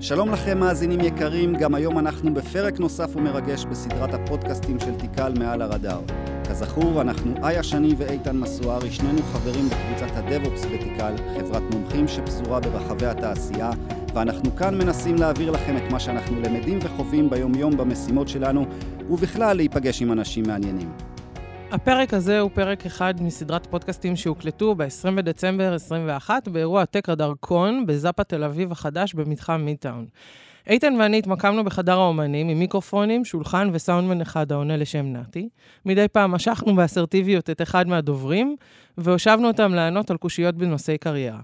שלום לכם מאזינים יקרים, גם היום אנחנו בפרק נוסף ומרגש בסדרת הפודקאסטים של תיקל מעל הרדאר. כזכור, אנחנו איה שני ואיתן מסוארי, שנינו חברים בקבוצת הדב-אופס בתיקל, חברת מומחים שפזורה ברחבי התעשייה, ואנחנו כאן מנסים להעביר לכם את מה שאנחנו למדים וחווים ביום-יום במשימות שלנו, ובכלל להיפגש עם אנשים מעניינים. הפרק הזה הוא פרק אחד מסדרת פודקאסטים שהוקלטו ב-20 בדצמבר 21 באירוע טק הדרכון בזאפה תל אביב החדש במתחם מידטאון. איתן ואני התמקמנו בחדר האומנים עם מיקרופונים, שולחן וסאונדמן אחד העונה לשם נתי. מדי פעם משכנו באסרטיביות את אחד מהדוברים, והושבנו אותם לענות על קושיות בנושאי קריירה.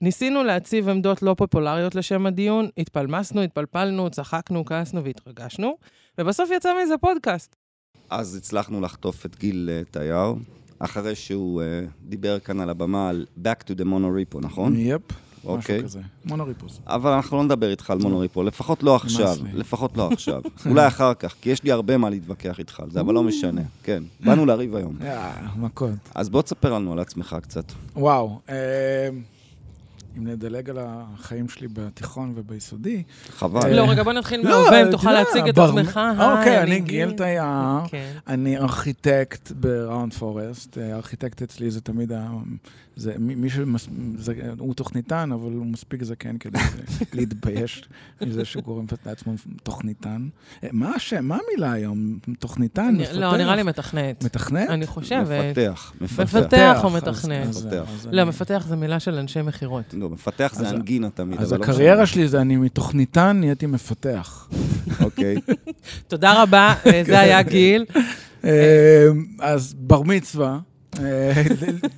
ניסינו להציב עמדות לא פופולריות לשם הדיון, התפלמסנו, התפלפלנו, צחקנו, כעסנו והתרגשנו, ובסוף יצא מזה פודקאסט. אז הצלחנו לחטוף את גיל uh, תייר, אחרי שהוא uh, דיבר כאן על הבמה על Back to the Monorepo, נכון? יפ, אוקיי. משהו כזה. מונוריפוס. אבל אנחנו לא נדבר איתך על מונוריפו, לפחות לא עכשיו. לפחות לא עכשיו. אולי אחר כך, כי יש לי הרבה מה להתווכח איתך על זה, אבל לא משנה. כן, באנו לריב היום. יאה, מכות. אז בוא תספר לנו על עצמך קצת. וואו, אה, אם נדלג על החיים שלי בתיכון וביסודי... חבל. לא, רגע, בוא נתחיל לא, מהרבה, אם אתה תוכל יודע, להציג את עצמך. אוקיי, אני גיל תייר. כן. אני ארכיטקט בראונד פורסט. אה, ארכיטקט אצלי זה תמיד ה... זה מי שמס... זה, הוא תוכניתן, אבל הוא מספיק זקן כדי להתבייש מזה שהוא קורא לעצמו תוכניתן. אה, מה השם? מה המילה היום? תוכניתן? מפתח? לא, נראה לי מתכנת. מתכנת? אני חושבת. מפתח, מפתח. או מתכנת. לא, מפתח זה מילה של אנשי מכירות. לא, מפתח זה אז- אנגינה תמיד, אז לא הקריירה. שלי זה אני מתוכניתן נהייתי מפתח. אוקיי. תודה רבה, אה, זה היה גיל. אה, אז בר מצווה,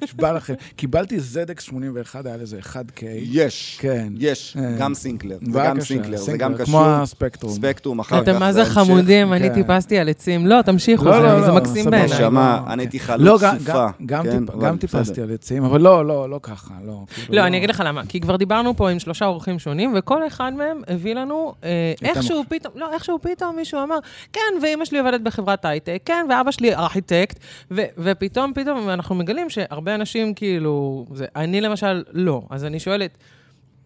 נשבע לכם, קיבלתי ZX 81, היה לזה 1K. יש, כן. יש, אה, גם סינקלר, זה גם סינקלר, זה גם כמו קשור. הספקטרום. ספקטרום, אחר כך. אתם מה זה. חמודים, אני כן. טיפסתי על עצים. לא, תמשיכו, לא, לא, זה- זה לא, מקסים סבבה. בעיניי. נשמה, לא, אני הייתי כן. חלוץ לא, סופה. גם- כן. טיפסתי על עצים, אבל לא, לא, לא ככה, לא. כאילו, לא, אני אגיד לך למה. כי כבר דיברנו פה עם שלושה אורחים שונים, וכל אחד מהם הביא לנו, אה, איכשהו פתאום, לא, איכשהו פתאום מישהו אמר, כן, ואימא שלי עובדת בחברת הייטק, כן, ואבא שלי ארכיטקט, ופתאום, פתאום אנחנו מגלים שהרבה אנשים כאילו, זה, אני למשל לא. אז אני שואלת,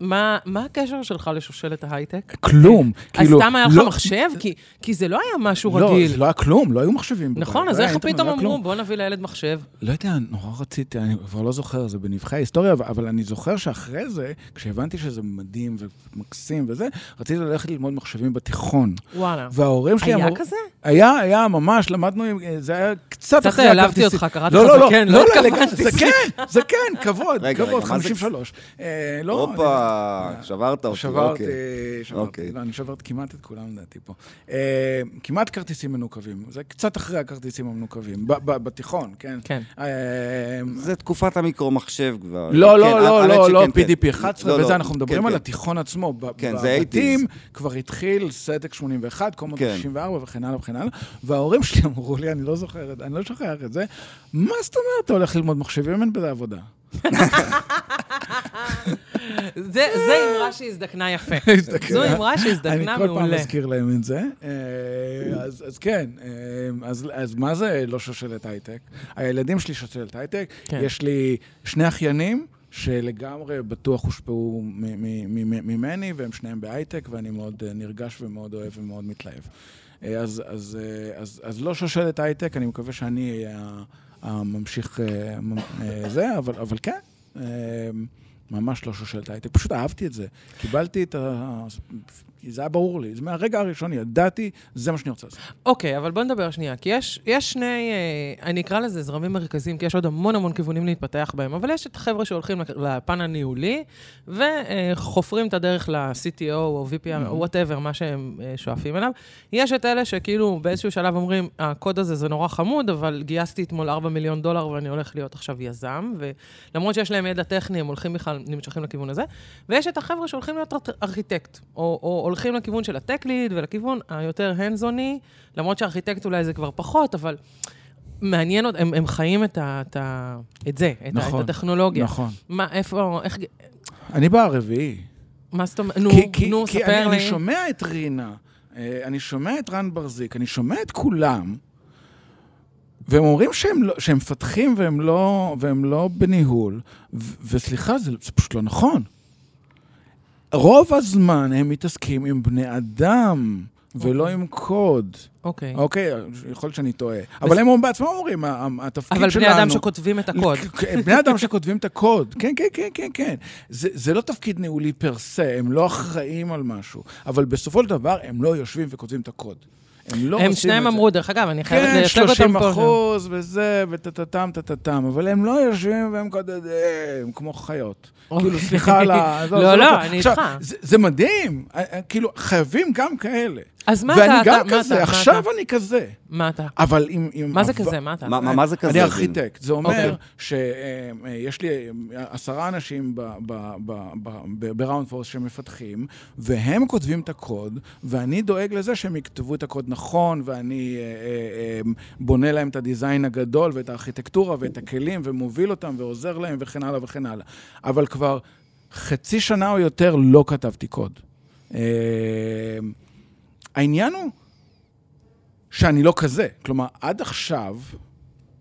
מה, מה הקשר שלך לשושלת ההייטק? כלום. אז כאילו, סתם היה לך לא- מחשב? כי, כי זה לא היה משהו לא, רגיל. זה לא היה כלום, לא היו מחשבים. נכון, אז לא היה איך פתאום לא היה כלום. אמרו, בוא נביא לילד מחשב? לא יודע, נורא רציתי, אני כבר לא זוכר, זה בנבחי ההיסטוריה, אבל- אבל אני זוכר שאחרי זה, כשהבנתי שזה מדהים ומקסים וזה, רציתי ללכת ללמוד מחשבים בתיכון. וואלה. וההורים שלי היה אמרו... כזה? היה, היה, ממש, למדנו, עם- זה היה קצת קצת אחרי העלבתי הכרטיסים. אותך, קראתי לא, לך לא, לא, זקן, לא, לא לא, התכוונתי. זה כן, זה כן, כבוד, רגע, כבוד, רגע, מה זה- 53. אה, לא, שברת אותי, שברתי, אוקיי. שברתי, אוקיי. לא, אני שברתי כמעט את כולם לדעתי פה. אה, כמעט כרטיסים מנוקבים, זה קצת אחרי הכרטיסים המנוקבים, ב- ב- בתיכון, כן. כן. אה, זה תקופת המיקרו-מחשב כבר. לא, כן, לא, לא, האמת לא, לא, כן. PDP 11 לא, לא, וזה, אנחנו מדברים כן, על כן. התיכון עצמו. ב- כן, זה בבתים כבר התחיל סטק 81, קומות כן. 94 וכן הלאה וכן הלאה, וההורים שלי אמרו לי, אני לא זוכר, אני לא שוכח את זה, מה זאת אומרת, אתה הולך ללמוד מחשבים, אין בזה עבודה. זה זה אמרה שהזדקנה יפה. זו אמרה שהזדקנה אני כל פעם מעולה. מזכיר להם את זה. אה, אז, אז כן, אה, אז, אז מה זה לא שושלת הייטק? הילדים שלי שושלת הייטק, כן. יש לי שני אחיינים. שלגמרי בטוח הושפעו ממני, והם שניהם בהייטק, ואני מאוד אה, נרגש ומאוד אוהב ומאוד מתלהב. אז, אז, אה, אז, אז לא שושלת הייטק, אני מקווה שאני אהיה הממשיך אה, אה, זה, אבל, אבל כן, אה, ממש לא שושלת הייטק. פשוט אהבתי את זה. קיבלתי את ה... זה היה ברור לי. זה מהרגע הראשון ידעתי, זה מה שאני רוצה לעשות. אוקיי, אבל בוא נדבר שנייה, כי יש, יש שני, אה, אני אקרא לזה זרמים מרכזיים, כי יש עוד המון המון כיוונים להתפתח בהם, אבל יש את החבר'ה שהולכים לפן הניהולי, וחופרים את הדרך ל-CTO או VP, או whatever, מה שהם אה, שואפים אליו. יש את אלה שכאילו באיזשהו שלב אומרים, הקוד הזה זה נורא חמוד, אבל גייסתי אתמול 4 מיליון דולר ואני הולך להיות עכשיו יזם, ולמרות שיש להם ידע טכני, הם הולכים בכלל, נמשכים לכיוון הזה. ויש את החבר'ה שהולכים להיות ארכ- ארכיטקט, או, או הולכים לכיוון של ה tech lead ולכיוון היותר hands-on י, למרות שארכיטקט אולי זה כבר פחות, אבל מעניין אותם, הם, הם חיים את, ה, את, ה, את זה, את, נכון, ה, את הטכנולוגיה. נכון. מה, איפה, איך, אני בא הרביעי. מה זאת אומרת? נו, כי, כי, נו, כי ספר אני, לי. אני שומע את רינה, אה, אני שומע את רן ברזיק, אני שומע את כולם, והם אומרים שהם, לא, שהם מפתחים והם לא, והם לא בניהול, ו, וסליחה, זה, זה פשוט לא נכון. רוב הזמן הם מתעסקים עם בני אדם, ולא אוקיי. עם קוד. אוקיי. אוקיי, יכול להיות שאני טועה. אבל הם בעצמם אומרים, התפקיד אבל שלנו... בני אדם שכותבים את הקוד. בני אדם שכותבים את הקוד, כן, כן, כן, כן, כן. זה, זה לא תפקיד ניהולי פר סה, הם לא אחראים על משהו, אבל בסופו של דבר הם לא יושבים וכותבים את הקוד. הם לא הם עושים שניהם. אמרו, דרך אגב, אני חייבת כן, לייצג אותם 30 פה. אחוז וזה, וטטטם, טטטם, אבל הם לא יושבים והם קודדים, כמו חיות. אוקיי. כאילו, סליחה על ה... לא, לא. אני איתך. זה- זה מדהים, אה, אה, כאילו, חייבים גם כאלה. אז מה אתה, ואני גם מה כזה, עכשיו אני כזה. מה אתה? אבל. עם מה זה כזה? מה אתה? מה- זה כזה? אני? ארכיטקט. זה אומר אוקיי. שיש לי אה, עשרה אנשים בראונד פורס שמפתחים, והם כותבים את הקוד, ואני דואג לזה שהם יכתבו את הקוד נכון, ואני אה, אה, בונה להם את הדיזיין הגדול, ואת הארכיטקטורה, ואת הכלים, ומוביל אותם, ועוזר להם, וכן הלאה וכן הלאה. אבל כבר חצי שנה או יותר לא כתבתי קוד. העניין הוא שאני לא כזה. כלומר, עד עכשיו,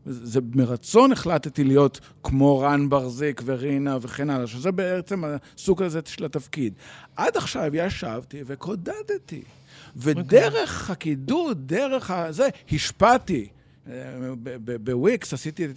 זה מרצון החלטתי להיות כמו רן ברזיק ורינה וכן הלאה, שזה בעצם הסוג הזה של התפקיד. עד עכשיו ישבתי וקודדתי. ודרך הקידוד, דרך הזה, השפעתי. אה, בוויקס עשיתי,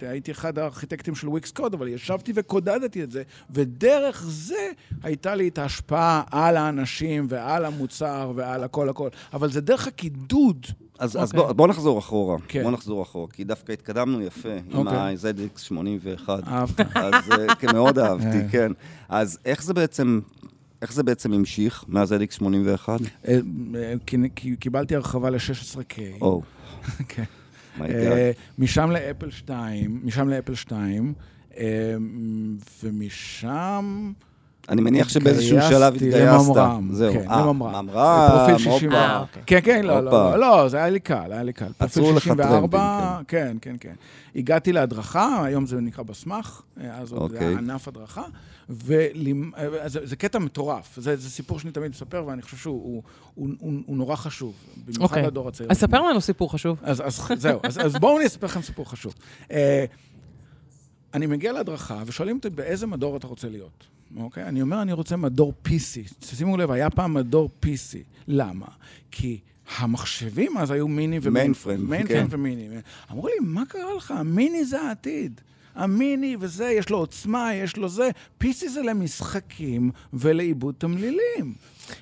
הייתי אחד הארכיטקטים של וויקס קוד, אבל ישבתי וקודדתי את זה, ודרך זה הייתה לי את ההשפעה על האנשים ועל המוצר ועל הכל הכל. אבל זה דרך הקידוד. אז, אז אוקיי. בוא, בוא נחזור אחורה. כן. בוא נחזור אחורה, כי דווקא התקדמנו יפה עם אוקיי. ה-ZX81. אהבת. אז אה, כן, מאוד אהבתי, אה. כן. אז איך זה בעצם... איך זה בעצם המשיך מה-ZX81? אה, אה, כי- כי- קיבלתי הרחבה ל-16K. או, כן. אה, משם לאפל 2, משם לאפל 2, אה, ומשם... אני מניח שבאיזשהו שלב התגייסת. לממר"ם, זהו. כן, אה, לממר"ם. ממר"ם, פרופיל הופה. 64. אה, אוקיי. כן, כן, לא, לא. לא, לא, זה היה לי קל, היה לי קל. עצרו פרופיל לך 64, כן, כן, כן. הגעתי להדרכה, היום זה נקרא בסמך, אה, אז זה אוקיי. היה ענף הדרכה, וזה קטע מטורף, זה זה סיפור שאני תמיד מספר, ואני חושב שהוא הוא- הוא- הוא- הוא נורא חשוב, במיוחד אוקיי. לדור הצעיר. אז ספר לנו סיפור חשוב. אז, זהו, אז, בואו אני אספר לכם סיפור חשוב. אני מגיע להדרכה ושואלים אותי באיזה מדור אתה רוצה להיות, אוקיי? אני אומר, אני רוצה מדור PC. שימו לב, היה פעם מדור PC. למה? כי המחשבים אז היו מיני ומיינפריים. Mainframe, מיינפריים כן. ומיני. אמרו לי, מה קרה לך? המיני זה העתיד. המיני וזה, יש לו עוצמה, יש לו זה. PC זה למשחקים ולעיבוד תמלילים.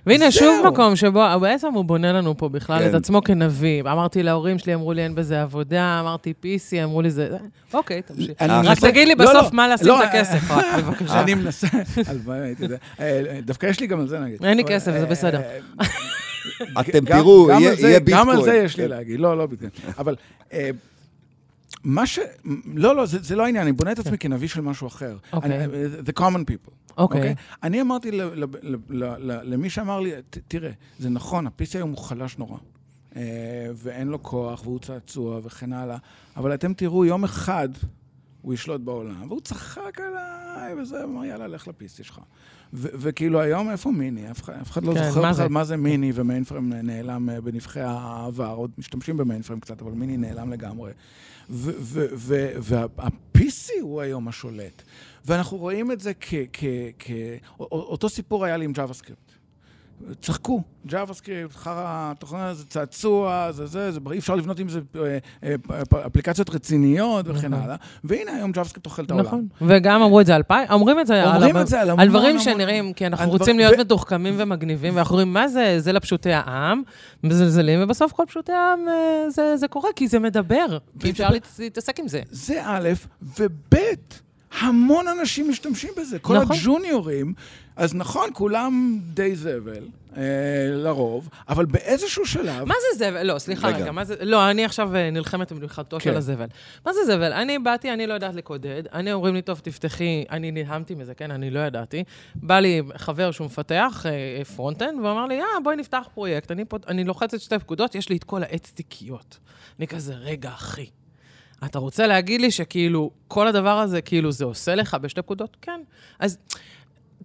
והנה, זהו. שוב מקום שבו, בעצם הוא בונה לנו פה בכלל כן. את עצמו כנביא. אמרתי להורים שלי, אמרו לי, אין בזה עבודה, אמרתי PC, אמרו לי, זה... אוקיי, תמשיך. רק מנסה- תגיד לי לא, בסוף לא, מה לשים לא, את הכסף, רק, בבקשה. אני מנסה, הלוואי, הייתי יודע. אה, דווקא יש לי גם על זה נגיד. אין לי כסף, זה אה, בסדר. אה, אתם תראו, יהיה יהיה גם על זה ביטקוין. יש לי כן. להגיד, לא, לא ביטקוין. אבל אה, מה ש... לא, לא, זה זה לא העניין, אני בונה את עצמי כנביא של משהו אחר. אוקיי. אה, The common people. אוקיי. אני אמרתי ל- ל- ל- ל- ל- למי שאמר לי, "ת- תראה, זה נכון, ה-PC היום הוא חלש נורא. אה, ואין לו כוח, והוא צעצוע וכן הלאה, אבל אתם תראו, יום אחד הוא ישלוט בעולם, והוא צחק עליי, וזה, אמר, יאללה, לך ל-PC שלך. וכאילו היום, איפה מיני? אף אחד, אף אחד לא כן, זוכר בכלל? מה זה מיני, ומיינפריים נעלם אה, בנבחי העבר, עוד משתמשים במיינפריים קצת, אבל מיני נעלם לגמרי. וה-PC הוא היום השולט. ואנחנו רואים את זה כ... אותו סיפור היה לי עם JavaScript. צחקו, JavaScript, חרא, התוכנה זה צעצוע, זה זה, זה, אי אפשר לבנות עם זה אה, אה, אפליקציות רציניות וכן נכון. הלאה. והנה, היום JavaScript אוכל את העולם. נכון. וגם אמרו את זה על פאי, אומרים את זה על אומרים הרבה- את זה על על המון, דברים שנראים, כי אנחנו רוצים להיות ו- מתוחכמים ומגניבים, ואנחנו אומרים, מה זה, זה לפשוטי העם, מזלזלים, ובסוף כל פשוטי העם אה, זה- זה קורה, כי זה מדבר, כי אפשר להת- להתעסק עם זה. זה א', וב', המון אנשים משתמשים בזה. כל נכון. הג'וניורים, אז נכון, כולם די זבל, אה, לרוב, אבל באיזשהו שלב... מה זה זבל? לא, סליחה רגע. רגע, מה זה... לא, אני עכשיו אה, נלחמת במלחמתו של כן. הזבל. מה זה זבל? אני באתי, אני לא יודעת לקודד, אני אומרים לי, טוב, תפתחי, אני נלהמתי מזה, כן? אני לא ידעתי. בא לי חבר שהוא מפתח אה, front-end, ואמר לי, אה, בואי נפתח פרויקט. אני, פה, אני לוחצת שתי פקודות, יש לי את כל הצעצועיות. אני כזה, רגע, אחי. אתה רוצה להגיד לי שכאילו, כל הדבר הזה, כאילו, זה עושה לך בשתי פקודות? כן. אז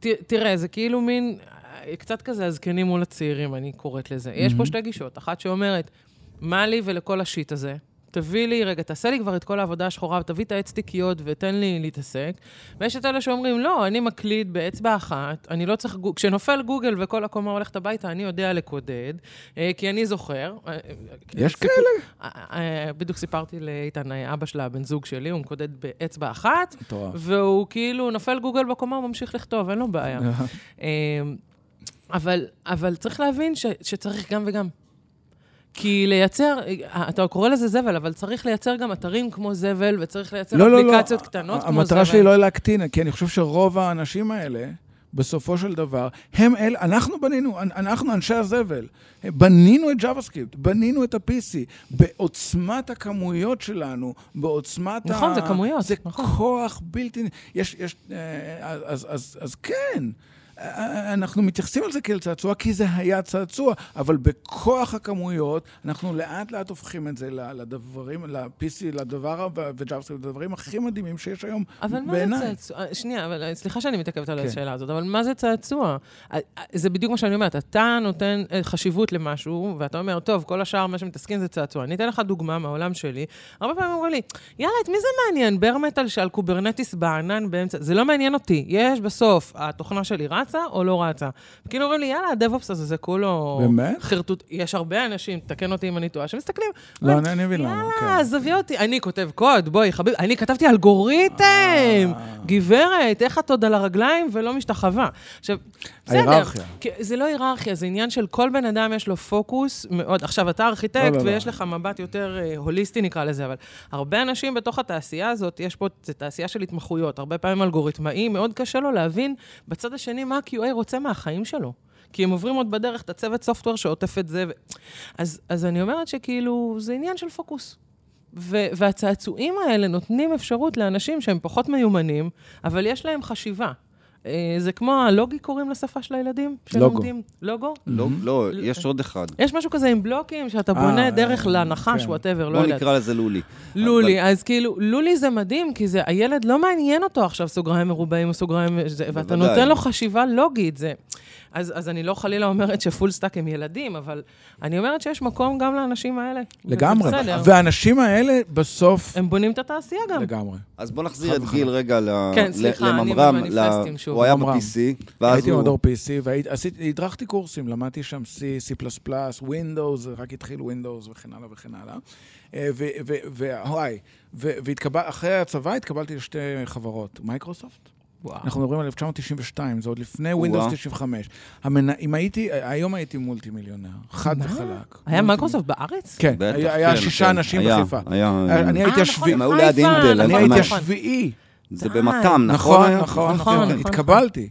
ת, תראה, זה כאילו מין, אה, קצת כזה הזקנים מול הצעירים, אני קוראת לזה. יש פה שתי גישות. אחת שאומרת, מה לי ולכל ה shit הזה? תביא לי, רגע, תעשה לי כבר את כל העבודה השחורה, ותביא את הצעצועיות ותן לי להתעסק. ויש את אלה שאומרים, לא, אני מקליד באצבע אחת, אני לא צריך... גוג... כשנופל גוגל וכל הקומה הולכת הביתה, אני יודע לקודד, אה, כי אני זוכר. אה, יש סיפור- כאלה? אה, אה, בדיוק סיפרתי לאיתן, אה, אבא שלה, הבן זוג שלי, הוא מקודד באצבע אחת. והוא כאילו נופל גוגל בקומה, הוא ממשיך לכתוב, אין לו בעיה. אבל, אבל צריך להבין ש, שצריך גם וגם. כי לייצר, אתה קורא לזה זבל, אבל צריך לייצר גם אתרים כמו זבל, וצריך לייצר לא, לא, לא. אפליקציות קטנות כמו זבל. המטרה שלי לא להקטין, כי אני חושב שרוב האנשים האלה, בסופו של דבר, הם אלה, אנחנו בנינו, אנחנו אנשי הזבל, בנינו את JavaScript, בנינו את ה-PC, בעוצמת הכמויות שלנו, בעוצמת ה... נכון, זה כמויות, זה נכון. כוח בלתי... יש, יש... אה, אז, אז, אז, אז כן. אנחנו מתייחסים על זה כאל צעצוע, כי זה היה צעצוע, אבל בכוח הכמויות, אנחנו לאט לאט הופכים את זה לדברים, ל-PC, לדבר, ו- ו-JavaScript, לדברים הכי מדהימים שיש היום אבל מה בעיניי. זה צעצוע? אה, שנייה, אבל אה, סליחה שאני מתעכבת על כן. השאלה הזאת, אבל מה זה צעצוע? אה, זה בדיוק מה שאני אומרת, אתה נותן חשיבות למשהו, ואתה אומר, טוב, כל השאר, מה שמתעסקים זה צעצוע. אני אתן לך דוגמה מהעולם שלי. הרבה פעמים אומרים לי, יאללה, את מי זה מעניין? bare metal שעל Kubernetes בענן באמצע, זה לא מעניין אותי. יש בסוף, התוכנה שלי רצה או לא רצה. כאילו אומרים לי, יאללה, ה DevOps הזה, זה כולו... באמת? חרטוט. יש הרבה אנשים, תקן אותי אם אני טועה, שמסתכלים. לא, אני מבין למה, יאללה, כן. עזבי אותי. אני כותב קוד, בואי, חביב, אני כתבתי אלגוריתם. אה. גברת, איך את עוד על הרגליים ולא משתחווה? עכשיו, בסדר. ההיררכיה. כי זה לא היררכיה, זה עניין של כל בן אדם יש לו פוקוס מאוד. עכשיו, אתה ארכיטקט לא, לא, לא. ויש לך מבט יותר אה, הוליסטי, נקרא לזה, אבל הרבה אנשים בתוך התעשייה הזאת, יש פה, זו תעשייה של התמחויות. הרבה פעמים אלגוריתמאי, מאוד קשה לו להבין בצד השני מה ה-QA רוצה מהחיים שלו. כי הם עוברים עוד בדרך את הצוות סופטוור שעוטף את זה. ו... אז, אז אני אומרת שכאילו, זה עניין של פוקוס. ו- והצעצועים האלה נותנים אפשרות לאנשים שהם פחות מיומנים, אבל יש להם חשיבה. אה, זה כמו הלוגי קוראים לשפה של הילדים? לוגו. שלומדים? לוגו? לא, אמהם. לא, יש עוד אחד. יש משהו כזה עם בלוקים שאתה אה, בונה דרך אה, לנחש, כן. whatever, לא בוא יודעת. נקרא לזה לולי. לולי, אז כאילו, לולי זה מדהים, כי זה, הילד לא מעניין אותו עכשיו סוגריים מרובעים או סוגריים, זה, ואתה. נותן לו חשיבה לוגית. אז, אז אני לא חלילה אומרת ש full stack הם ילדים, אבל אני אומרת שיש מקום גם לאנשים האלה. לגמרי. בסדר. והאנשים האלה בסוף... הם בונים את התעשייה גם. לגמרי. אז בוא נחזיר את. גיל רגע ל- כן, סליחה, אני לממר"ם. במניפסטים ל- שוב. הוא היה ממר"ם. ב-PC, ואז הייתי הוא... במדור PC, והדרכתי קורסים, למדתי שם C, C++, Windows, רק התחיל Windows וכן הלאה וכן הלאה. אה, ו- ו- וואי, ואחרי הצבא התקבלתי לשתי חברות, מייקרוסופט. וואו. אנחנו מדברים על 1992, זה עוד לפני. Windows 95. המנ... אם הייתי, היום הייתי מולטי מיליונר, חד מה? וחלק. היה מייקרוסופט בארץ? כן, בטח, היה, היה כן, שישה כן. אנשים היה, בחיפה. היה... אני הייתי אה, השביעי, הם היו חיפה, ליד אינטל, אני נכון, הייתי נכון. השביעי. זה. במת"ם, נכון? נכון, היה? נכון, נכון, נכון, נכון. התקבלתי.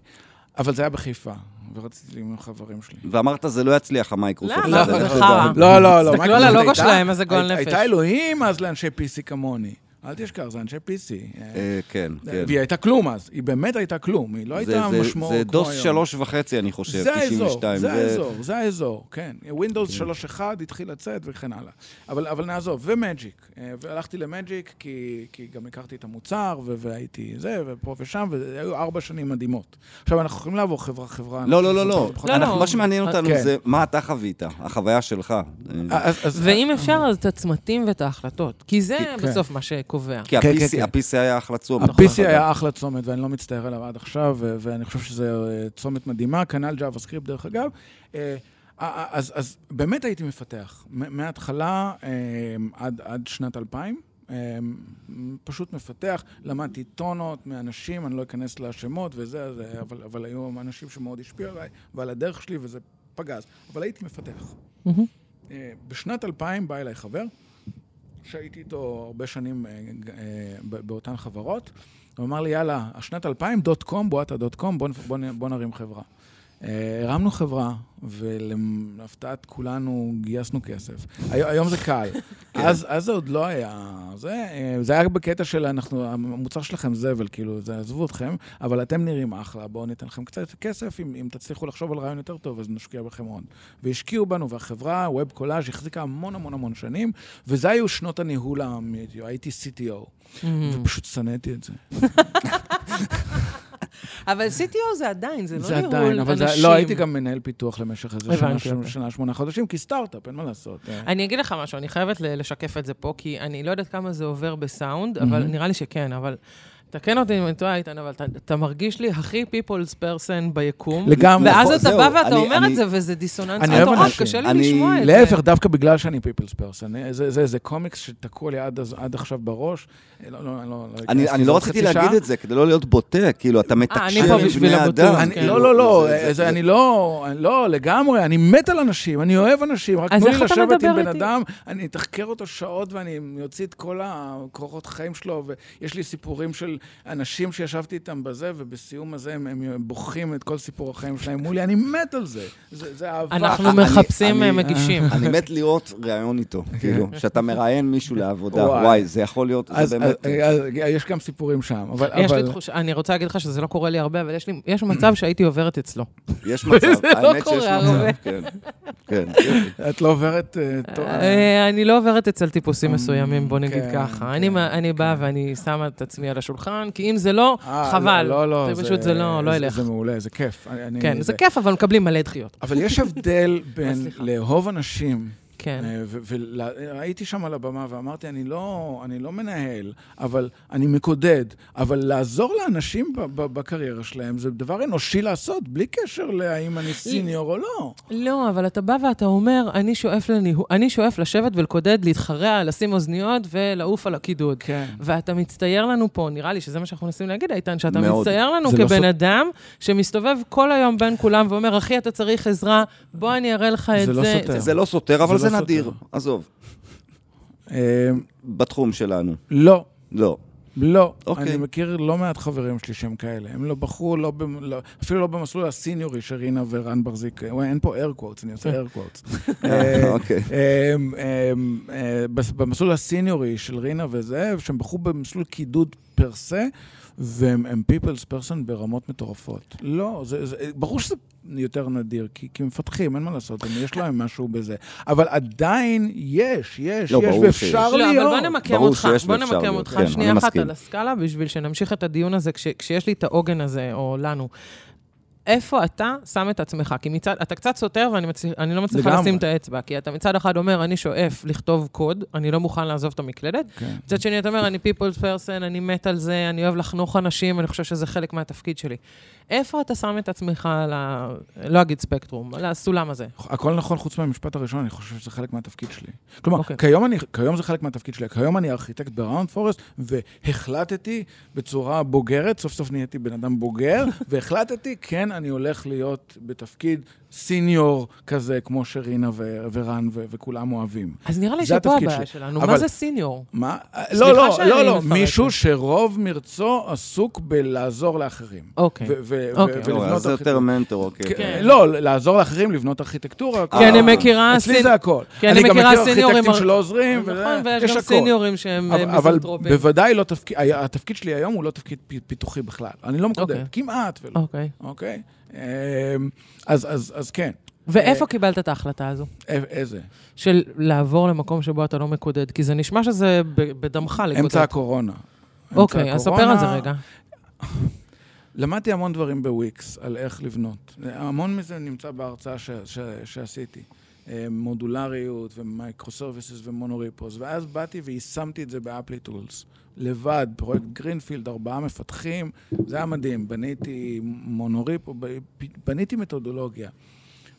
אבל זה היה בחיפה, ורציתי להיות עם החברים שלי. ואמרת, זה לא יצליח, המייקרוסופט. למה? לך חרא. תדע. לא, לא, לא. תסתכלו על הלוגו שלהם, איזה גועל הי- נפש. הייתה אלוהים אז לאנשי PC כמוני. אל תשכח, זה אנשי PC. אה, כן, כן. והיא הייתה כלום אז, היא באמת הייתה כלום, היא לא זה- הייתה זה- משמעות זה כמו דוס היום. שלוש וחצי, אני חושב, זה האזור, 92. זה האזור, זה האזור, כן. Windows 3.1 התחיל לצאת וכן הלאה. אבל, אבל נעזוב, ומג'יק. אה, והלכתי למג'יק כי, כי גם הכרתי את המוצר, והייתי זה, ופה ושם, והיו ארבע שנים מדהימות. עכשיו, אנחנו יכולים לעבור חברה-חברה. לא, לא, לא, לא. לא, לא. מה שמעניין אותנו כן. זה מה אתה חווית, החוויה שלך. אה, ואם אפשר, אז את הצמתים ואת ההחלטות. כי זה כי- בסוף מה שקובע. כי כן, כן, ה-PC כן. ה-PC היה אחלה צום. ה-PC היה אחלה צומת, ואני לא מצטער עליו עד עכשיו, ואני חושב שזה אה, צומת מדהימה, כנ"ל JavaScript דרך אגב. אה, אז, אז באמת הייתי מפתח, מההתחלה אה, עד, עד שנת 2000. אה, פשוט מפתח, למדתי טונות מאנשים, אני לא אכנס לשמות וזה, זה, אבל, אבל היו אנשים שמאוד השפיעו עליי ועל הדרך שלי, וזה פגז. אבל הייתי מפתח. אה, בשנת 2000 בא אליי חבר, שהייתי איתו הרבה שנים אה, אה, באותן חברות, הוא אמר לי, יאללה, השנת 2000, דוט קום, בואטה דוט קום, בוא, בוא נרים חברה. הרמנו חברה, ולהפתעת כולנו גייסנו כסף. היום, זה קל. אז, אז זה עוד לא היה... זה, אה, זה היה בקטע של אנחנו, המוצר שלכם זבל, כאילו, זה עזבו אתכם, אבל אתם נראים אחלה, בואו ניתן לכם קצת כסף, אם, אם תצליחו לחשוב על רעיון יותר טוב, אז נשקיע בכם עוד. והשקיעו בנו, והחברה, ווב קולאז', החזיקה המון המון המון שנים, וזה היו שנות הניהול האמיתי, הייתי CTO, מהמם. ופשוט שנאתי את זה. אבל CTO זה עדיין, זה לא זה ניהול עדיין, אבל זה, אנשים. לא, הייתי גם מנהל פיתוח למשך איזה שנה, שנה, אוקיי. שנה, שמונה חודשים, כי סטארט-אפ, אין מה לעשות. אה. אני אגיד לך משהו, אני חייבת לשקף את זה פה, כי אני לא יודעת כמה זה עובר בסאונד, אבל נראה לי שכן, אבל... תקן אותי אם אני טועה, איתן, אבל אתה, אתה מרגיש לי הכי people's person ביקום. לגמרי. ואז אתה בא ואתה אני- אומר אני- את זה, וזה דיסוננס אני אוהב מטורף, אנשים. קשה לי אני- לשמוע את זה. להפך, דווקא בגלל שאני פיפלס פרסון. זה, זה, זה קומיקס שתקוע לי עד, אז- עד עכשיו בראש. אה, לא, לא, לא, לא אני, אני לא רציתי להגיד שעה. את זה, כדי לא להיות בוטה, כאילו, אתה אני מתקשר פה עם בני אדם. אני, כן. לא, לא, לא, זה- זה- זה, אני לא, אני לא, לגמרי, אני מת על אנשים, אני אוהב אנשים, רק אז תנו לי לשבת עם בן? אדם, אני אתחקר אותו שעות ואני אוציא את כל הקורות חיים שלו, ויש לי סיפורים של אנשים שישבתי איתם בזה, ובסיום הזה הם, הם בוכים את כל סיפור החיים שלהם מולי, אני מת על זה, זה, זה אהבה. אנחנו מחפשים אני- אה, מגישים. אני מת לראות ראיון איתו, כאילו, שאתה מראיין מישהו לעבודה, וואי. וואי, זה יכול להיות, אז, זה באמת... אז, אז, יש גם סיפורים שם, אבל... יש לי אבל... תחושה, אני רוצה להגיד לך שזה לא קורה לי הרבה, אבל יש לי, יש מצב שהייתי עוברת אצלו. יש מצב, זה לא האמת שיש. מצב, כן. כן. את לא עוברת... אה, אה, אני לא עוברת אצל טיפוסים מסוימים, בוא נגיד כן, ככה. כן, אני באה ואני שמה את עצמי על השולחן, כי אם זה לא, אה, חבל. לא, לא, זה פשוט, זה לא לא ילך. זה מעולה, זה כיף. כן, זה כיף, אבל מקבלים מלא דחיות. אבל יש הבדל בין סליחה. לאהוב אנשים, כן. אה, והייתי שם על הבמה ואמרתי, אני לא, אני לא מנהל, אבל אני מקודד, אבל לעזור לאנשים בקריירה שלהם זה דבר אנושי לעשות, בלי קשר להאם אני סיניור או לא. לא, אבל אתה בא ואתה אומר, אני שואף לניהול, אני שואף לשבת ולקודד, להתחרע, לשים אוזניות ולעוף על הקידוד. כן. ואתה מצטייר לנו פה, נראה לי שזה מה שאנחנו מנסים להגיד, איתן, שאתה מאוד. מצטייר לנו לא כבן סוד. אדם שמסתובב כל היום בין כולם ואומר, אחי, אתה צריך עזרה, בוא אני אראה לך את זה זה. לא סותר. זה לא סותר, אבל זה זה נדיר. עזוב, אה, בתחום שלנו. לא. לא. לא, אוקיי. אני מכיר לא מעט חברים שלי שהם כאלה. הם לא בחרו, לא במ... לא, אפילו לא במסלול הסיניורי שרינה ורן ברזיק, וואי, אין פה air quotes, אני עושה air quotes. אה, אוקיי. אה, במסלול הסיניורי של רינה וזה, שהם בחרו במסלול קידוד פר סה, והם הם people's person ברמות מטורפות. לא, זה, זה, ברור שזה יותר נדיר, כי, כי מפתחים, אין מה לעשות, יש להם משהו בזה. אבל עדיין יש, יש, לא, יש, ואפשר שיש. לא, אבל להיות. בוא נמקם אותך, בוא נמקם להיות, אותך כן, שנייה אחת מסכים. על הסקאלה, בשביל שנמשיך את הדיון הזה, כש- כשיש לי את העוגן הזה, או לנו. איפה אתה שם את עצמך? כי מצד, אתה קצת סותר ואני מצליח, אני לא מצליחה לגמרי. לשים את האצבע, כי אתה מצד אחד אומר, אני שואף לכתוב קוד, אני לא מוכן לעזוב את המקלדת. כן. מצד שני, אתה אומר, אני people's person, אני מת על זה, אני אוהב לחנוך אנשים, אני חושב שזה חלק מהתפקיד שלי. איפה אתה שם את עצמך על ה... לא אגיד ספקטרום, על הסולם הזה? הכל נכון חוץ מהמשפט הראשון, אני חושב שזה חלק מהתפקיד שלי. כלומר, אוקיי. כיום, אני, כיום זה חלק מהתפקיד שלי. כיום אני ארכיטקט ב Roundforest, והחלטתי בצורה בוגרת, סוף סוף נהייתי בן אדם בוגר, והחלטתי, כן, אני הולך להיות בתפקיד senior כזה, כמו שרינה ו- ורן ו- וכולם אוהבים. אז נראה לי שפה הבעיה. שלנו. אבל- מה זה senior? מה? לא, לא, לא, לא, מפרקת. מישהו שרוב מרצו עסוק בלעזור לאחרים. אוקיי. ו- ו- אוקיי. ו- לא, ולבנות אז זה יותר ארכיטקטורה. מנטור, אוקיי. כן. לא, לעזור לאחרים לבנות ארכיטקטורה. כי אני אה, מכירה אצלי זה הכל. כי אני מכירה גם סיניורים... מכיר ארכיטקטים שלא עוזרים, נכון, ויש יש גם. סיניורים שהם אבל, אה, אבל מיזנטרופים. בוודאי לא תפקיד, התפקיד שלי היום הוא לא תפקיד פיתוחי בכלל. אני לא מקודד, אוקיי. כמעט ולא, אוקיי. אמ, אז, אז, אז כן, ואיפה קיבלת את ההחלטה הזו? א- איזה? של לעבור למקום שבו אתה לא מקודד? כי זה נשמע שזה בדמך לקודד. אמצע הקורונה. אוקיי, אז ספר על זה רגע. למדתי המון דברים בוויקס, על איך לבנות. המון מזה נמצא בהרצאה ש, ש, שעשיתי. מודולריות ו microservices ו monorepos, ואז באתי ויישמתי את זה ב Applitools. לבד, פרויקט greenfield, ארבעה מפתחים, זה היה מדהים. בניתי monorepo, בניתי מתודולוגיה.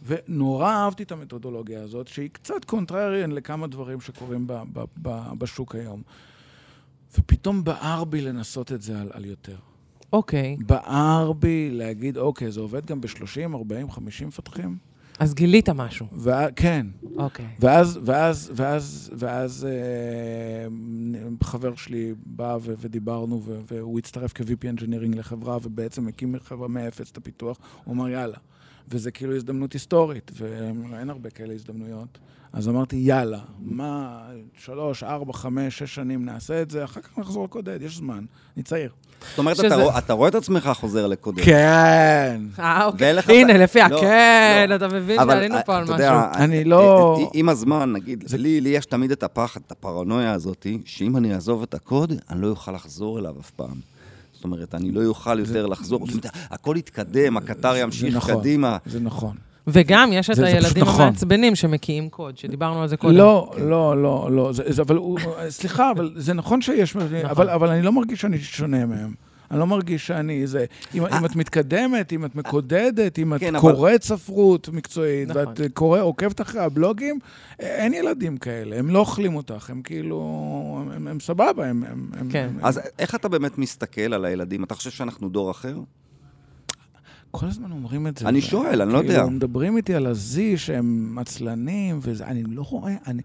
ונורא אהבתי את המתודולוגיה הזאת, שהיא קצת contrarian לכמה דברים שקורים ב, ב, ב, בשוק היום. ופתאום בער בי לנסות את זה על, על יותר. אוקיי. בער בי להגיד, אוקיי, זה עובד גם ב-30, 40, 50 מפתחים? אז גילית משהו. וה... כן. אוקיי. ואז, ואז, ואז, ואז אה, חבר שלי בא ו- ודיברנו, ו- והוא הצטרף כ-VP Engineering לחברה, ובעצם הקים חברה מאפס את הפיתוח. הוא אמר, יאללה. וזה כאילו הזדמנות היסטורית, ואין הרבה כאלה הזדמנויות. אז אמרתי, יאללה, מה, שלוש, ארבע, חמש, שש שנים נעשה את זה, אחר כך נחזור לקודד, יש זמן, אני צעיר. זאת אומרת, שזה- אתה רוא- אתה רואה את עצמך חוזר לקודם. כן. אה, אוקיי. הנה, לפי לא, הכן, לא. אתה מבין אבל שעלינו פה על אתה משהו. יודע, אני לא- אה, אה, עם הזמן, נגיד, לי לי יש תמיד את הפחד, את הפרנויה הזאת, שאם אני אעזוב את הקוד, אני לא אוכל לחזור אליו אף פעם. זאת אומרת, אני לא אוכל יותר לחזור. זאת אומרת, הכל יתקדם, הקטר ימשיך נכון. קדימה. זה נכון. וגם יש את הילדים נכון. המעצבנים שמקיאים קוד, שדיברנו על זה קודם. לא, לא, לא, לא. הוא, סליחה, אבל זה נכון שיש... אבל, אבל אני לא מרגיש שאני שונה מהם. אני לא מרגיש שאני זה... אם, אם את מתקדמת, אם את מקודדת, אם את כן, אבל- קוראת ספרות מקצועית, נכון. ואת קורא, עוקבת אחרי הבלוגים, אין ילדים כאלה, הם לא אוכלים אותך, הם כאילו... הם, הם סבבה, הם... הם, הם כן. הם, אז איך אתה באמת מסתכל על הילדים? אתה חושב שאנחנו דור אחר? כל הזמן אומרים את זה. אני שואל, אני לא יודע. כאילו, מדברים איתי על הזי שהם עצלנים, וזה, אני לא רואה, אני,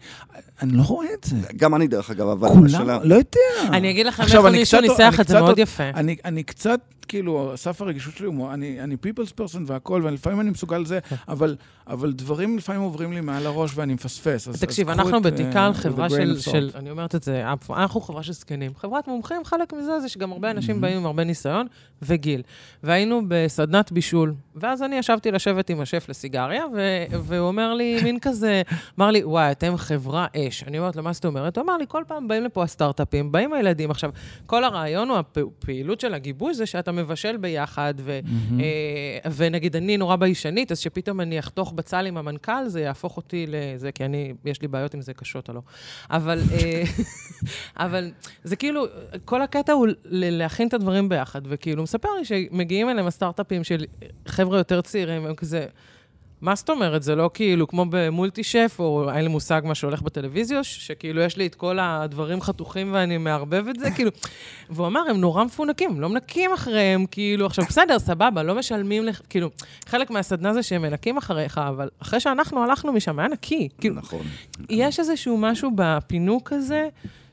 אני לא רואה את זה. גם אני, דרך אגב, אבל כולם, השאלה... לא יודע. אני אגיד לכם אני מישהו קצת- ניסח אני את זה קצת- מאוד יפה. אני, אני קצת, כאילו, סף הרגישות שלי הוא, אני, אני people's person והכל, ולפעמים אני מסוגל לזה, אבל, אבל דברים לפעמים עוברים לי מעל הראש ואני מפספס. אז, תקשיב, אז אנחנו אה, with a חברה של, של. אני אומרת את זה, אנחנו חברה של זקנים. חברת מומחים, חלק מזה זה שגם הרבה אנשים באים עם הרבה ניסיון וגיל. והיינו בסדנת בישול, ואז אני ישבתי לשבת עם השף לסיגריה, ו- והוא אומר לי, מין כזה, אמר לי, וואי, אתם חברה אש. אני אומרת לו, מה זאת אומרת? הוא אמר לי, כל פעם באים לפה הסטארט-אפים, באים הילדים. עכשיו, כל הרעיון הוא הפעילות של הגיבוי זה שאתה מבשל ביחד, ו, אה, ונגיד אני נורא ביישנית, אז שפתאום אני אחתוך בצל עם המנכ"ל, זה יהפוך אותי לזה, כי אני, יש לי בעיות עם זה קשות או לא. אבל, אה, אבל זה כאילו, כל הקטע הוא להכין את הדברים ביחד, וכאילו, מספר לי שמגיעים אליהם הסטארט-אפים של חבר'ה יותר צעירים, הם כזה... מה זאת אומרת? זה לא כאילו כמו במולטי שף, או אין לי מושג מה שהולך בטלוויזיה, ש- שכאילו יש לי את כל הדברים חתוכים ואני מערבב את זה, כאילו... והוא אמר, הם נורא מפונקים, לא מנקים אחריהם, כאילו, עכשיו, בסדר, סבבה, לא משלמים לך, כאילו, חלק מהסדנה זה שהם מנקים אחריך, אבל אחרי שאנחנו הלכנו משם, היה נקי. כאילו, נכון. יש איזשהו משהו בפינוק הזה,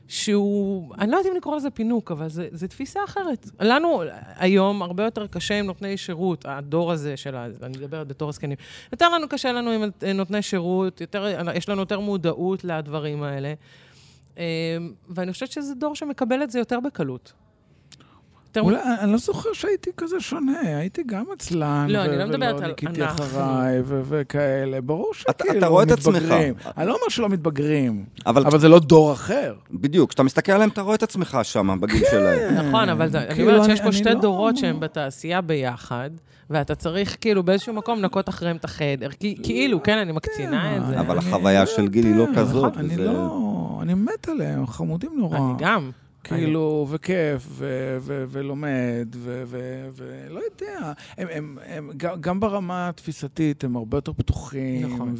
שהוא, אני לא יודעת אם לקרוא לזה פינוק, אבל זה תפיסה אחרת. לנו היום הרבה יותר קשה עם נותני שירות, הדור הזה של. אני מדברת בתור הזקנים. יותר לנו קשה לנו עם נותני שירות, יותר, יש לנו יותר מודעות לדברים האלה. אמ, ואני חושבת שזה דור שמקבל את זה יותר בקלות. יותר- אולי, אני לא זוכר שהייתי כזה שונה, הייתי גם עצלן. לא, ו- אני לא מדברת ולא על ניקיתי אנחנו. אחריי ו- וכאלה. ברור שכאילו אתה רואה את עצמך. מתבגרים. אני לא אומר שלא מתבגרים, אבל אבל זה לא דור אחר. בדיוק, כשאתה מסתכל עליהם, אתה רואה את עצמך שם, בגיל שלהם. נכון, אבל זה- אני כאילו, אומרת שיש אני- פה אני שתי לא- דורות שהם בתעשייה ביחד, ואתה צריך כאילו באיזשהו מקום לנקות אחריהם את החדר. כי- כאילו, כן, אני מקצינה את זה. אבל אני- החוויה של גיל היא לא יודע, כזאת, אני וזה- לא... אני מת עליהם, חמודים נורא. אני גם. כאילו, וכיף, ו- ו- ולומד, ולא יודע. הם, הם, הם, גם, ברמה התפיסתית, הם הרבה יותר פתוחים, נכון.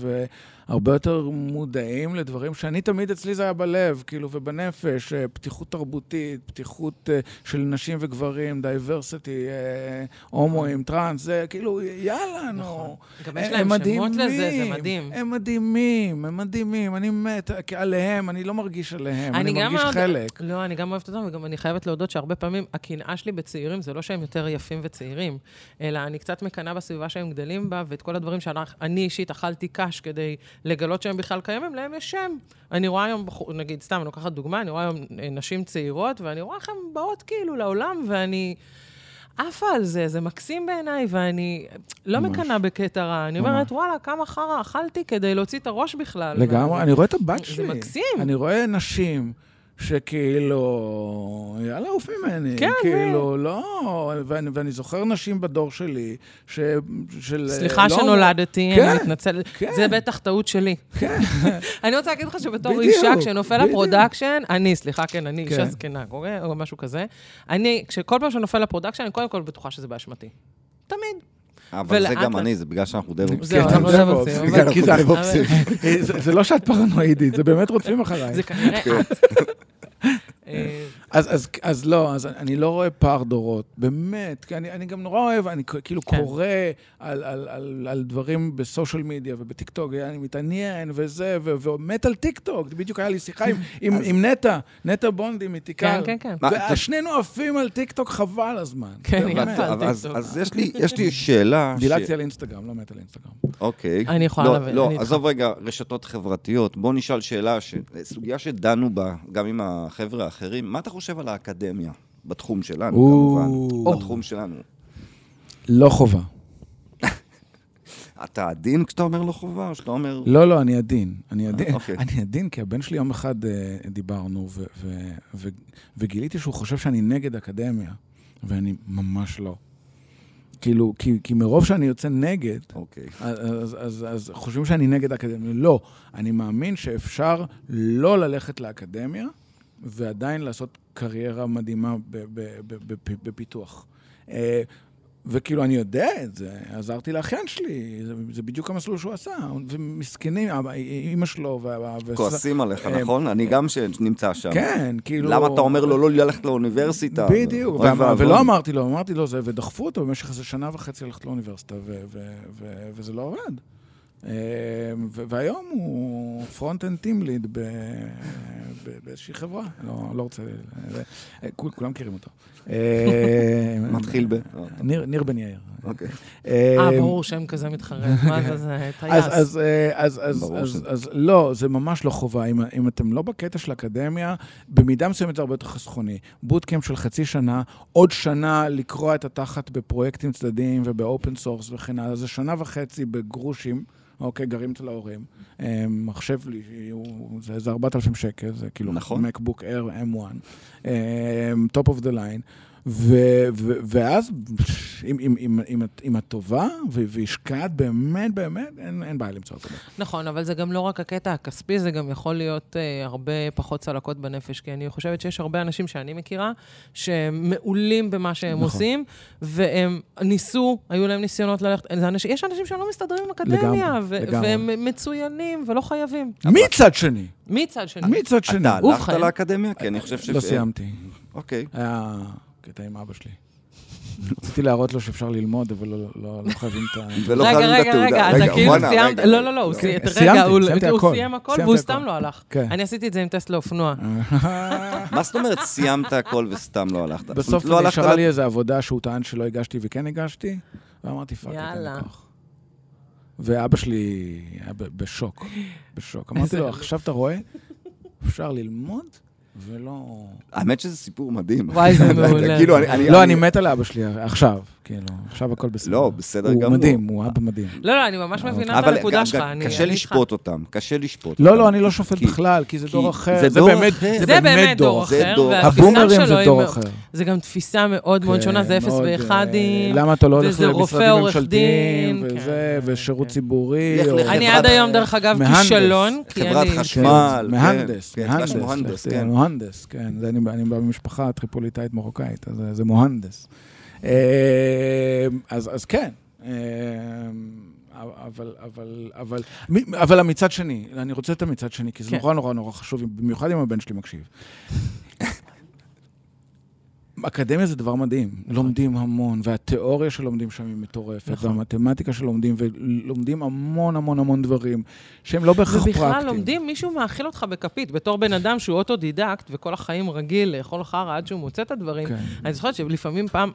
והרבה יותר מודעים לדברים שאני תמיד, אצלי זה היה בלב, כאילו, ובנפש, אה, פתיחות תרבותית, פתיחות אה, של נשים וגברים, diversity, אה, הומואים, טראנס, זה כאילו, יאללה, נו. נכון. גם יש הם להם שמות לזה, זה מדהים. הם מדהימים, הם מדהימים, אני מת עליהם, אני לא מרגיש עליהם, אני, מרגיש חלק. לא, אני גם אוהבת אותם, וגם אני חייבת להודות שהרבה פעמים הקנאה שלי בצעירים זה לא שהם יותר יפים וצעירים, אלא אני קצת מקנאה בסביבה שהם גדלים בה, ואת כל הדברים שאני אישית אכלתי קש כדי לגלות שהם בכלל קיימים, להם יש שם. אני רואה היום, נגיד, סתם, אני לוקחת דוגמה, אני רואה היום אה, נשים צעירות, ואני רואה איך הן באות כאילו לעולם, ואני... עפה על זה, זה מקסים בעיניי, ואני לא ממש. מקנאה בקטע רע. אני ממש. אומרת, וואלה, כמה חרא אכלתי כדי להוציא את הראש בכלל. לגמרי, וזה- אני רואה את הבת זה שלי. מקסים. אני רואה נשים שכאילו, יאללה, עוף ממני. כן, כאילו, לא, ואני, ואני זוכר נשים בדור שלי, ש... של... סליחה לא- שנולדתי, כן, אני מתנצלת. כן. זה בטח טעות שלי. כן, אני רוצה להגיד לך שבתור בדיוק, אישה, כשנופל בדיוק. ה production, אני, סליחה, כן, אני אישה כן. זקנה, אוקיי? או משהו כזה. אני, כשכל פעם שנופל ה production, אני קודם כל בטוחה שזה באשמתי. תמיד. אבל זה גם אני, זה בגלל שאנחנו דב זהו, כן, אנחנו זה לא כן, זה לא שאת פרנואידית, זה באמת רודפים אחריי. זה כנראה את. אה, אז, אז, אז לא, אז אני לא רואה פער דורות, באמת, כי אני, אני גם נורא אוהב, אני כאילו כן. קורא על, על, על, על דברים ב social media ובטיקטוק, אני מתעניין וזה, ו- ומת על טיקטוק, בדיוק היה לי שיחה עם, עם, עם נטע, נטע בונדי מ Tikal. כן, כן, כן. ושנינו עפים על טיקטוק חבל הזמן. כן, היא באמת. עפה על אז- טיקטוק. אז יש לי- יש לי שאלה. ש- דילגתי על אינסטגרם, לא מת על אינסטגרם. אוקיי. אני יכולה לא, להבין, לא, אני. עזוב רגע רשתות חברתיות. בוא נשאל שאלה, ש- סוגיה שדנו בה, גם עם החבר'ה האחרים. מה אתה חושב על האקדמיה? בתחום שלנו, או. כמובן. בתחום שלנו. לא חובה. אתה עדין כשאתה אומר לא חובה, או שאתה אומר... לא, לא, אני עדין. אני עדין, אוקיי. אני עדין, כי הבן שלי יום אחד אה, דיברנו, ו- ו- ו- וגיליתי שהוא חושב שאני נגד אקדמיה. ואני ממש לא. כאילו, כי, כי מרוב שאני יוצא נגד, אוקיי. אז, אז, אז, אז חושבים שאני נגד האקדמיה. לא, אני מאמין שאפשר לא ללכת לאקדמיה ועדיין לעשות קריירה מדהימה בפיתוח. אה, וכאילו, אני יודע את זה, עזרתי לאחיין שלי, זה, זה בדיוק המסלול שהוא עשה. ומסכנים, אבא- אימא שלו... וה- כועסים עליך, אה, נכון? אני גם שנמצא שם. כן, כאילו... למה אתה אומר לו לא ללכת לאוניברסיטה? בדיוק. ולא אמרתי לו, אמרתי לו זה, ודחפו אותו במשך איזה שנה וחצי ללכת לאוניברסיטה, וזה לא עובד. ו- והיום הוא front-end team lead באיזושהי חברה, לא לא רוצה... אה, כול- כולם מכירים אותו. אה, מתחיל ב... ניר ניר בן יאיר. אוקיי. אה, ברור, שם כזה מתחרט. מה זה, זה טייס. אז, אז, אה, אז, אז, אז. אז לא, זה ממש לא חובה. אם, אם אתם לא בקטע של אקדמיה, במידה מסוימת זה הרבה יותר חסכוני. bootcamp של חצי שנה, עוד שנה לקרוע את התחת בפרויקטים צדדיים וב open source וכן הלאה. זה שנה וחצי בגרושים. אוקיי, גרים אצל ההורים. אה, מחשב לי, זה איזה 4,000 שקל, זה כאילו נכון. מקבוק Air M1, אה, top of the line. ו- ו- ואז, אם, אם, אם, אם, את- אם את טובה והשקעת באמת, באמת, אין, אין בעיה למצוא עבודה. נכון, אבל זה גם לא רק הקטע הכספי, זה גם יכול להיות אה, הרבה פחות צלקות בנפש, כי אני חושבת שיש הרבה אנשים שאני מכירה, שהם מעולים במה שהם נכון. עושים, והם ניסו, היו להם ניסיונות ללכת, אנשים, יש אנשים שלא מסתדרים עם אקדמיה, לגמרי, ו- לגמרי. והם מצוינים ולא חייבים. מצד שני, מצד שני. מצד שני. אתה הלכת. לאקדמיה? כי אני חושב ש... לא סיימתי. אוקיי. היה קטע עם אבא שלי. רציתי להראות לו שאפשר ללמוד, אבל לא, לא, לא חייבים את ה... ולא רגע, חייבים את רגע, התעודה. רגע, אתה כאילו סיימת, רגע, לא, רגע. לא, לא, הוא סיים, רגע, סיימתי, הוא סיימתי הוא הכל. סיים הכל והוא. סתם לא הלך. כן. אני עשיתי את זה עם טסט לאופנוע. מה זאת אומרת סיימת הכל וסתם לא הלכת? בסוף לא נשארה לי איזו עבודה שהוא טען שלא הגשתי וכן הגשתי, ואמרתי, fuck, אין יאללה. לי כוח. ואבא שלי היה ב- בשוק, בשוק. אמרתי לו, עכשיו אתה רואה, אפשר ללמוד ולא... האמת שזה סיפור מדהים. וואי, זה מעולה. כאילו, אני... לא, אני מת על אבא שלי עכשיו, כאילו, עכשיו הכל בסדר. לא, בסדר הוא גמור. מדהים, הוא אבא מדהים. לא, לא, אני ממש מבינה את אבל הנקודה שלך. אני- קשה לשפוט אותם, קשה לשפוט לא, אותם. לא, אני לא שופט בכלל, כי זה דור אחר. זה באמת, דור אחר, הבומרים זה דור אחר. זה גם תפיסה מאוד מאוד שונה, זה אפס מאוד, ואחדים. אה, למה אתה לא הולך למשרדים ממשלתיים, וזה, כן, ושירות כן. ציבורי. או- לחברת- אני עד היום, דרך אגב. כישלון. חברת חשמל. כן, מהנדס, כן, מהנדס, מהנדס, כן. כן. אני אני בא ממשפחה טריפוליטאית מרוקאית, אז זה-. אה, אז אז כן. אה, אבל, אבל, אבל, אבל המצד שני, אני רוצה את המצד שני, כי זה כן. נורא נורא נורא חשוב, במיוחד אם הבן שלי מקשיב. אקדמיה זה דבר מדהים, לומדים המון, והתיאוריה שלומדים שם היא מטורפת, נכון. והמתמטיקה שלומדים, ולומדים המון המון המון דברים, שהם לא בהכרח פרקטיים. ובכלל לומדים, מישהו מאכיל אותך בכפית, בתור בן אדם שהוא אוטודידקט, וכל החיים רגיל לאכול חרא עד שהוא מוצא את הדברים. כן. אני זוכרת שלפעמים פעם...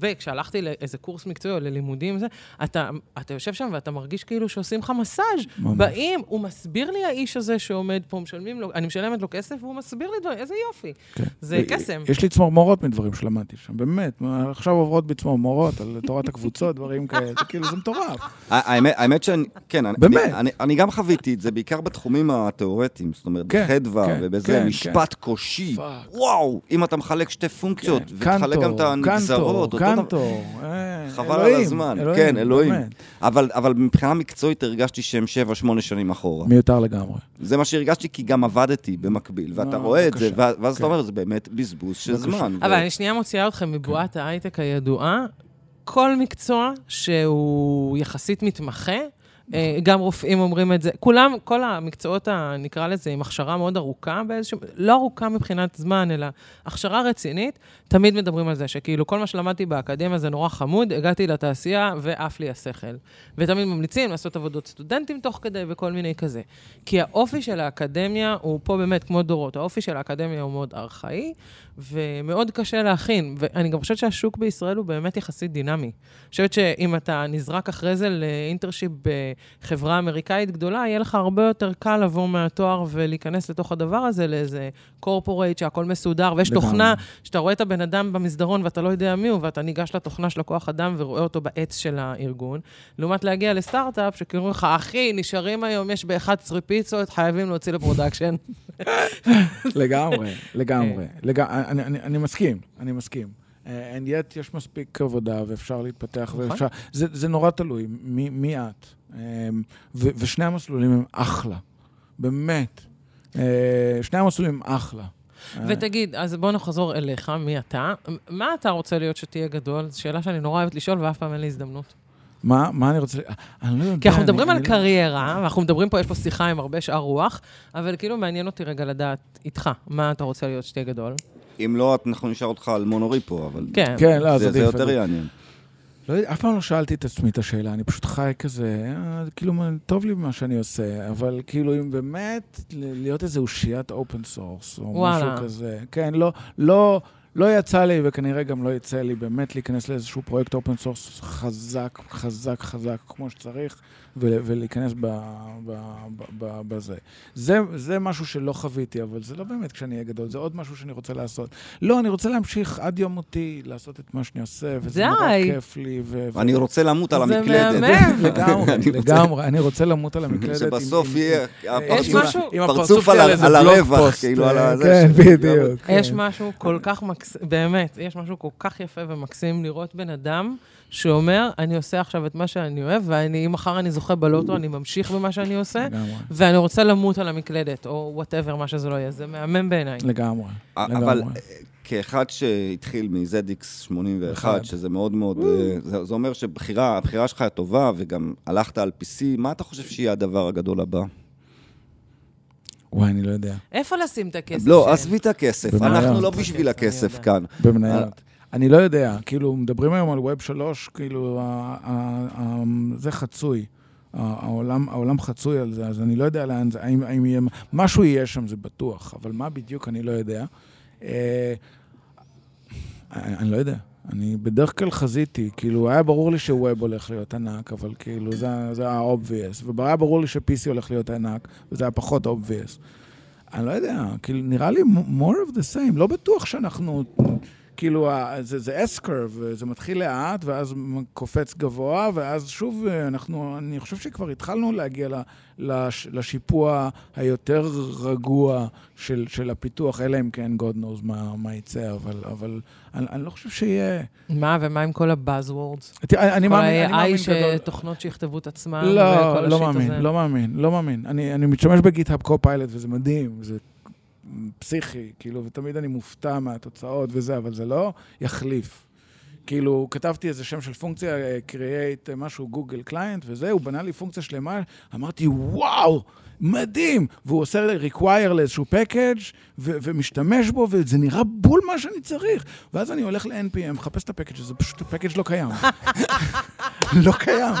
וכשהלכתי לאיזה קורס מקצועי או ללימודים, זה, אתה, אתה יושב שם ואתה מרגיש כאילו שעושים לך מסאז'. ממש. באים, הוא מסביר לי, האיש הזה שעומד פה, משלמים לו, אני משלמת לו כסף, והוא מסביר לי דברים, איזה יופי. כן. זה קסם. יש לי צמרמורות מדברים שלמדתי שם, באמת. עכשיו עוברות בי צמרמורות על תורת הקבוצות, דברים כאלה, זה כאילו, זה מטורף. האמת, האמת שאני, כן, אני, באמת. אני, אני, אני גם חוויתי את זה, בעיקר בתחומים התיאורטיים, זאת אומרת, כן, בחדווה כן, ובזה, כן, משפט קושי, fuck. וואו, אם אתה מחלק שתי פונקציות, כן, ותחלק גם את הנגזרות, קנטור, אה, חבל על הזמן, כן, אלוהים. אבל, אבל מבחינה מקצועית הרגשתי שהם 7-8 שנים אחורה. מיותר לגמרי. זה מה שהרגשתי, כי גם עבדתי במקביל, ואתה אה, רואה את זה. ואז אתה כן. אומר, זה באמת בזבוז של. זמן. אבל אני שנייה מוציאה אתכם מבועת. ההייטק הידועה. כל מקצוע שהוא יחסית מתמחה, גם רופאים אומרים את זה. כולם, כל המקצועות, ה- נקרא לזה, עם הכשרה מאוד ארוכה באיזשהו... לא ארוכה מבחינת זמן, אלא הכשרה רצינית, תמיד מדברים על זה, שכאילו כל מה שלמדתי באקדמיה זה נורא חמוד, הגעתי לתעשייה ועף לי השכל. ותמיד ממליצים לעשות עבודות סטודנטים תוך כדי וכל מיני כזה. כי האופי של האקדמיה הוא פה באמת כמו דורות. האופי של האקדמיה הוא מאוד ארכאי, ומאוד קשה להכין. ואני גם חושבת שהשוק בישראל הוא באמת יחסית דינמי. אני חושבת שאם אתה נזרק אחרי זה לאינטרשיפ בחברה אמריקאית גדולה, יהיה לך הרבה יותר קל לבוא מהתואר ולהיכנס לתוך הדבר הזה, לאיזה קורפורייט שהכל מסודר, ויש לגמרי. תוכנה שאתה רואה את הבן אדם במסדרון ואתה לא יודע מי הוא, ואתה ניגש לתוכנה של הכוח אדם ורואה אותו בעץ של הארגון, לעומת להגיע לסטארט-אפ, שקוראים לך, אחי, נשארים היום, יש ב-11 פיצות, חייבים להוציא ל production. לגמרי, לגמרי. אני, אני, אני מסכים, אני מסכים. אה, and yet יש מספיק עבודה ואפשר להתפתח נכון. ואפשר... זה, זה נורא תלוי, מי, מי את. אה, ו, ושני המסלולים הם אחלה, באמת. אה, שני המסלולים הם אחלה. אה, ותגיד, אז בוא נחזור אליך, מי אתה? מה אתה רוצה להיות שתהיה גדול? זו שאלה שאני נורא אוהבת לשאול, ואף פעם אין לי הזדמנות. מה, מה אני רוצה... אני לא יודע. כי אנחנו מדברים אני, על אני קריירה, ואנחנו מדברים פה, יש פה שיחה עם הרבה שאר רוח, אבל כאילו מעניין אותי רגע לדעת איתך, מה אתה רוצה להיות שתהיה גדול? אם לא, אנחנו נשאר אותך על מונורי פה, אבל... כן. כן, לא, זה, זה. יותר יעניין. לא יודע, אף פעם לא שאלתי את עצמי את השאלה, אני פשוט חי כזה, אה, כאילו, טוב לי במה שאני עושה, אבל כאילו, אם באמת ל- להיות איזה אושיית open source, או וואלה. משהו כזה, כן, לא, לא, לא יצא לי, וכנראה גם לא יצא לי באמת להיכנס לאיזשהו פרויקט open source חזק, חזק, חזק, כמו שצריך, ול- ולהיכנס ב, ב, ב, ב, בזה. זה, זה משהו שלא חוויתי, אבל זה לא באמת כשאני אהיה גדול, זה עוד משהו שאני רוצה לעשות. לא, אני רוצה להמשיך עד יום מותי לעשות את מה שאני עושה, וזה נורא די. כיף לי. ו- ו- אני רוצה למות על זה המקלדת. מהמם. לגמרי, אני רוצה- לגמרי, אני רוצה למות על המקלדת. שבסוף יהיה עם- הפרצוף- על הרווח, כאילו, על אה, הזה כן, בדיוק. יש כן. משהו כל כך מקסים, באמת, יש משהו כל כך יפה ומקסים לראות בן אדם שאומר, אני עושה עכשיו את מה שאני אוהב, ואני, אם מחר אני זוכה בלוטו, אני ממשיך במה שאני עושה, לגמרי, ואני רוצה למות על המקלדת, או וואטאבר, מה שזה לא יהיה. זה מהמם בעיניי. לגמרי, אבל לגמרי. אה, כאחד שהתחיל מ-ZX 81, אחד. שזה מאוד מאוד, אה, זה זה אומר שבחירה, הבחירה שלך הייתה טובה, וגם הלכת על PC, מה אתה חושב שיהיה הדבר הגדול הבא? וואי, אני לא יודע. איפה לשים את הכסף? לא? עזבי את הכסף. אנחנו לא בשביל הכסף. כאן. במניות. אני לא יודע, כאילו, מדברים היום על ווב שלוש, כאילו, זה חצוי. העולם, העולם חצוי על זה, אז אני לא יודע לאן זה, האם, האם יהיה, משהו יהיה שם, זה בטוח, אבל מה בדיוק, אני לא יודע. אה, אני, אני לא יודע. אני בדרך כלל חזיתי, כאילו, היה ברור לי שווב הולך להיות ענק, אבל כאילו, זה, זה היה obvious. והיה ברור לי ש-PC הולך להיות ענק, וזה היה פחות obvious. אני לא יודע, כאילו, נראה לי more of the same. לא בטוח שאנחנו, כאילו, זה, זה S-curve, זה מתחיל לאט, ואז קופץ גבוה, ואז שוב, אנחנו, אני חושב שכבר התחלנו להגיע ל, לש, לשיפוע היותר רגוע של, של הפיתוח, אלא אם כן, God knows מה, מה יצא, אבל, אבל אני, אני לא חושב שיהיה... מה, ומה עם כל ה-Buzzwords? תראה, אני כל מאמין, אני מאמין ה-AI גדול. שתוכנות שיכתבו את עצמם, לא, וכל לא השיט מאמין, הזה. לא מאמין, לא מאמין. אני, אני משתמש ב GitHub Copilot וזה מדהים, זה פסיכי, כאילו, ותמיד אני מופתע מהתוצאות וזה, אבל זה לא יחליף. כאילו, כתבתי איזה שם של פונקציה, אה, create אה, משהו, Google client וזה, הוא בנה לי פונקציה שלמה, אמרתי, וואו, מדהים! והוא עושה לי require לאיזשהו package, ו- ומשתמש בו, וזה נראה בול מה שאני צריך. ואז אני הולך ל-NPM, מחפש את ה package הזה, פשוט ה package לא קיים. לא קיים.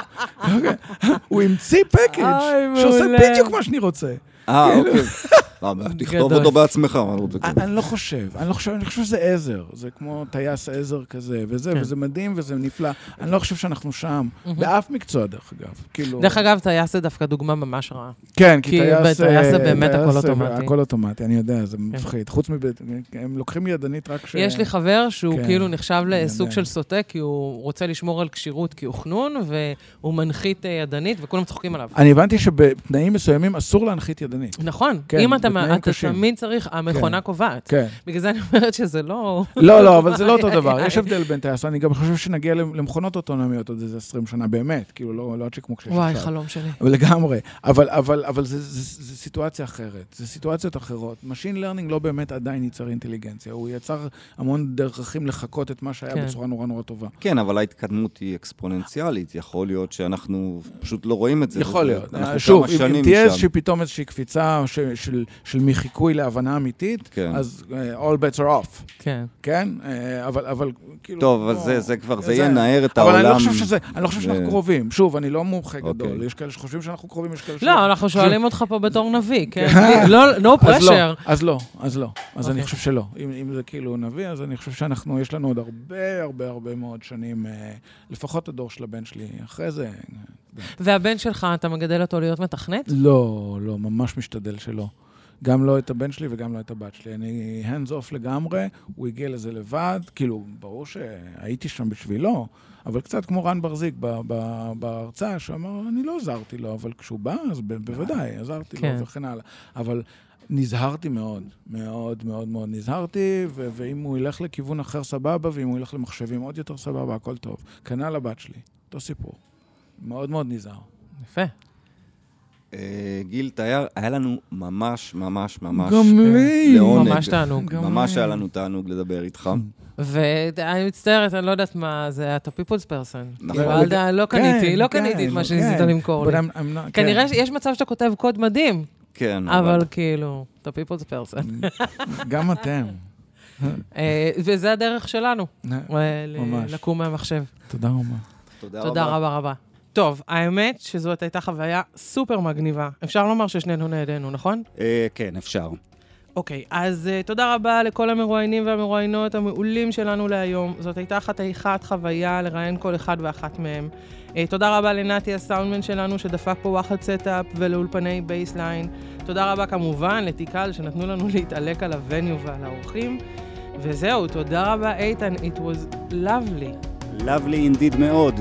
לא קיים. הוא המציא פקאג' שעושה. בדיוק מה שאני רוצה. אה, כאילו. אוקיי. לא, תכתוב. אותו בעצמך, מה אתה רוצה? אני אני לא חושב, אני לא חושב, אני חושב שזה עזר. זה כמו טייס עזר כזה, וזה, כן. וזה מדהים וזה נפלא. אני לא חושב שאנחנו שם, באף מקצוע, דרך אגב. כאילו... דרך אגב, טייס זה דווקא דוגמה ממש רעה. כן, כי כי טייס... בטייס זה אה, באמת הכל אוטומטי. כן. הכל אוטומטי, אני יודע, זה מפחיד. חוץ מב... הם לוקחים ידנית רק ש... יש לי חבר שהוא כן, כאילו נחשב לסוג. של סוטה, כי הוא רוצה לשמור על כשירות כאוכנון, והוא מנחית אה, ידנית, וכולם צוחקים עליו. אני הבנתי שבתנאים מסוימים אסור להנחית ידנית. נכון, כן, אם אתה אתה קשים. תמיד צריך, המכונה קובעת. כן. בגלל זה אני אומרת שזה לא... לא, לא, אבל זה לא אותו דבר. יש הבדל בין טייס, אני גם חושב שנגיע למכונות אוטונומיות עוד איזה 20 שנה, באמת. כאילו, לא לא עד שכמו כשיש וואי, עכשיו. חלום שלי. אבל לגמרי. אבל, אבל, אבל זה, זה, זה, זה סיטואציה אחרת, זה סיטואציות אחרות. Machine Learning לא באמת עדיין ייצר אינטליגנציה, הוא יצר המון דרכים לחקות את מה שהיה כן. בצורה נורא נורא טובה. כן, אבל ההתקדמות היא אקספוננציאלית. יכול להיות שאנחנו פשוט לא רואים את זה. יכול להיות. אנחנו שוב, כמה אם, שנים אם תהיה. איזושהי פתאום איזושהי קפיצה ש, של, של מחיקוי להבנה אמיתית, כן. אז uh, all bets are off, כן. כן? Uh, אבל, אבל כאילו... טוב, אבל לא- זה- זה כבר, זה ינער את אבל העולם. אני לא חושב שזה, אני לא חושב זה- שאנחנו קרובים. שוב, אני לא מומחה אוקיי. גדול. יש כאלה שחושבים שאנחנו קרובים, יש כאלה לא, אנחנו שואלים אותך פה בתור נביא, כן? לא, no אז לא, pressure. אז לא, אז לא. אז אני אוקיי. חושב שלא. אם, אם זה כאילו נביא, אז אני חושב שאנחנו, יש לנו עוד הרבה הרבה הרבה מאוד שנים, אה, לפחות הדור של הבן שלי. אחרי זה... והבן שלך, אתה מגדל אותו להיות מתכנת? לא, לא, ממש משתדל שלא. גם לא את הבן שלי וגם לא את הבת שלי. אני hands off לגמרי, הוא הגיע לזה לבד. כאילו, ברור שהייתי שם בשבילו, אבל קצת כמו רן ברזיק ב- ב- בהרצאה, שאמר, אני לא עזרתי לו, אבל כשהוא בא, אז ב- בוודאי, עזרתי כן. לו וכן הלאה. אבל נזהרתי מאוד, מאוד מאוד מאוד נזהרתי, ו- ואם הוא ילך לכיוון אחר סבבה, ואם הוא ילך למחשבים עוד יותר סבבה, הכל טוב. כנ"ל הבת שלי, אותו סיפור. מאוד מאוד נזהר. יפה. אה, גיל תייר, היה לנו ממש ממש ממש גם לי. לעונג. ממש תענוג. ממש. היה לנו תענוג לדבר איתך. ואני מצטערת, אני לא יודעת מה זה, אתה פיפולס פרסון. נכון. כאילו, לא קניתי, לא כן, קניתי את מה כן, שניסית כן. למכור לי. כנראה כן. שיש מצב שאתה כותב קוד מדהים, כן, אבל כאילו, אתה פיפולס פרסון. גם אתם. אה, וזה הדרך שלנו, אה, ממש. לקום מהמחשב. תודה רבה. תודה תודה רבה רבה. טוב, האמת שזאת הייתה חוויה סופר מגניבה. אפשר לומר ששנינו נהנינו, נכון? אה, כן, אפשר. אוקיי, אז uh, תודה רבה לכל המרואיינים והמרואיינות המעולים שלנו להיום. זאת הייתה חתיכת חוויה לראיין כל אחד ואחת מהם. אה, תודה רבה לנתי הסאונדמן שלנו שדפק פה וואחד setup ולאולפני Baseline. תודה רבה כמובן ל Tikal שנתנו לנו להתעלק על ה venue ועל האורחים. וזהו, תודה רבה איתן, it was lovely. Lovely indeed מאוד.